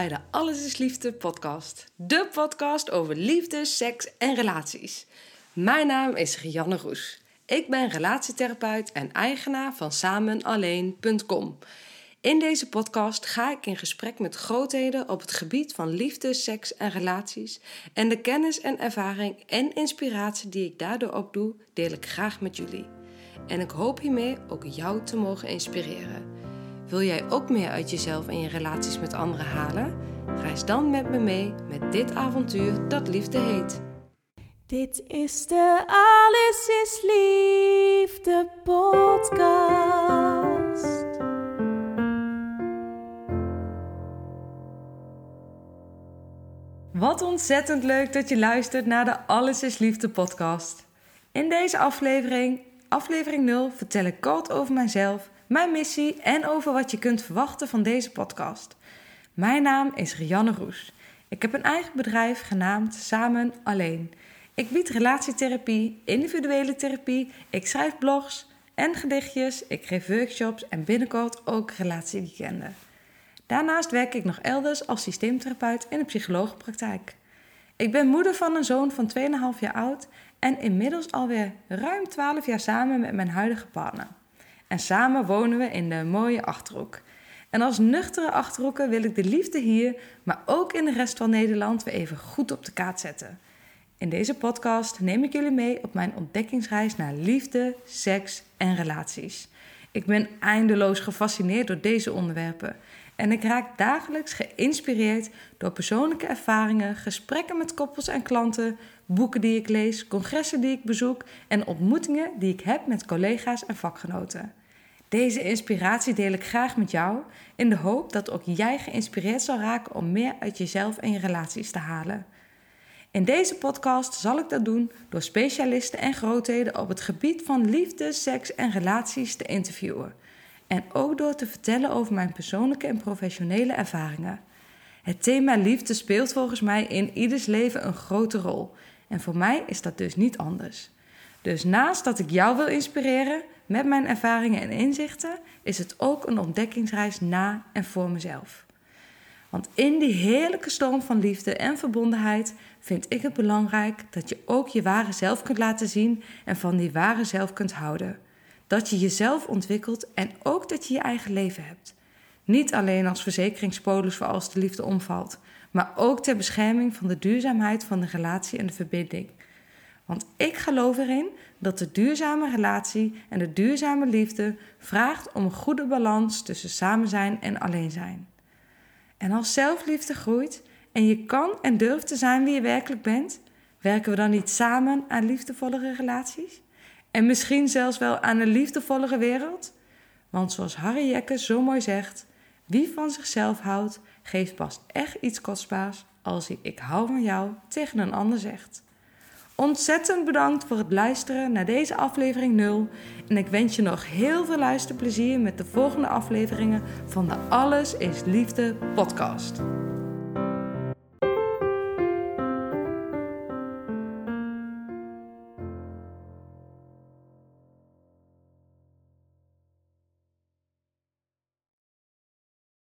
Bij de Alles is Liefde podcast. De podcast over liefde, seks en relaties. Mijn naam is Rianne Roes. Ik ben relatietherapeut en eigenaar van samenalleen.com. In deze podcast ga ik in gesprek met grootheden op het gebied van liefde, seks en relaties. En de kennis en ervaring en inspiratie die ik daardoor opdoe, deel ik graag met jullie. En ik hoop hiermee ook jou te mogen inspireren. Wil jij ook meer uit jezelf en je relaties met anderen halen? Reis dan met me mee met dit avontuur dat liefde heet. Dit is de Alles is Liefde podcast. Wat ontzettend leuk dat je luistert naar de Alles is Liefde podcast. In deze aflevering, aflevering 0, vertel ik kort over mijzelf, mijn missie en over wat je kunt verwachten van deze podcast. Mijn naam is Rianne Roes. Ik heb een eigen bedrijf genaamd Samen Alleen. Ik bied relatietherapie, individuele therapie, ik schrijf blogs en gedichtjes, ik geef workshops en binnenkort ook relatieweekenden. Daarnaast werk ik nog elders als systeemtherapeut in een psychologenpraktijk. Ik ben moeder van een zoon van 2,5 jaar oud en inmiddels alweer ruim 12 jaar samen met mijn huidige partner. En samen wonen we in de mooie achterhoek. En als nuchtere achterhoeken wil ik de liefde hier, maar ook in de rest van Nederland weer even goed op de kaart zetten. In deze podcast neem ik jullie mee op mijn ontdekkingsreis naar liefde, seks en relaties. Ik ben eindeloos gefascineerd door deze onderwerpen en ik raak dagelijks geïnspireerd door persoonlijke ervaringen, gesprekken met koppels en klanten, boeken die ik lees, congressen die ik bezoek en ontmoetingen die ik heb met collega's en vakgenoten. Deze inspiratie deel ik graag met jou in de hoop dat ook jij geïnspireerd zal raken om meer uit jezelf en je relaties te halen. In deze podcast zal ik dat doen door specialisten en grootheden op het gebied van liefde, seks en relaties te interviewen. En ook door te vertellen over mijn persoonlijke en professionele ervaringen. Het thema liefde speelt volgens mij in ieders leven een grote rol. En voor mij is dat dus niet anders. Dus naast dat ik jou wil inspireren met mijn ervaringen en inzichten, is het ook een ontdekkingsreis na en voor mezelf. Want in die heerlijke storm van liefde en verbondenheid vind ik het belangrijk dat je ook je ware zelf kunt laten zien en van die ware zelf kunt houden. Dat je jezelf ontwikkelt en ook dat je je eigen leven hebt. Niet alleen als verzekeringspolis voor als de liefde omvalt, maar ook ter bescherming van de duurzaamheid van de relatie en de verbinding. Want ik geloof erin dat de duurzame relatie en de duurzame liefde vraagt om een goede balans tussen samen zijn en alleen zijn. En als zelfliefde groeit en je kan en durft te zijn wie je werkelijk bent, werken we dan niet samen aan liefdevollere relaties? En misschien zelfs wel aan een liefdevollere wereld? Want zoals Harry Jekke zo mooi zegt: wie van zichzelf houdt, geeft pas echt iets kostbaars als hij ik hou van jou tegen een ander zegt. Ontzettend bedankt voor het luisteren naar deze aflevering 0. En ik wens je nog heel veel luisterplezier met de volgende afleveringen van de Alles is Liefde podcast.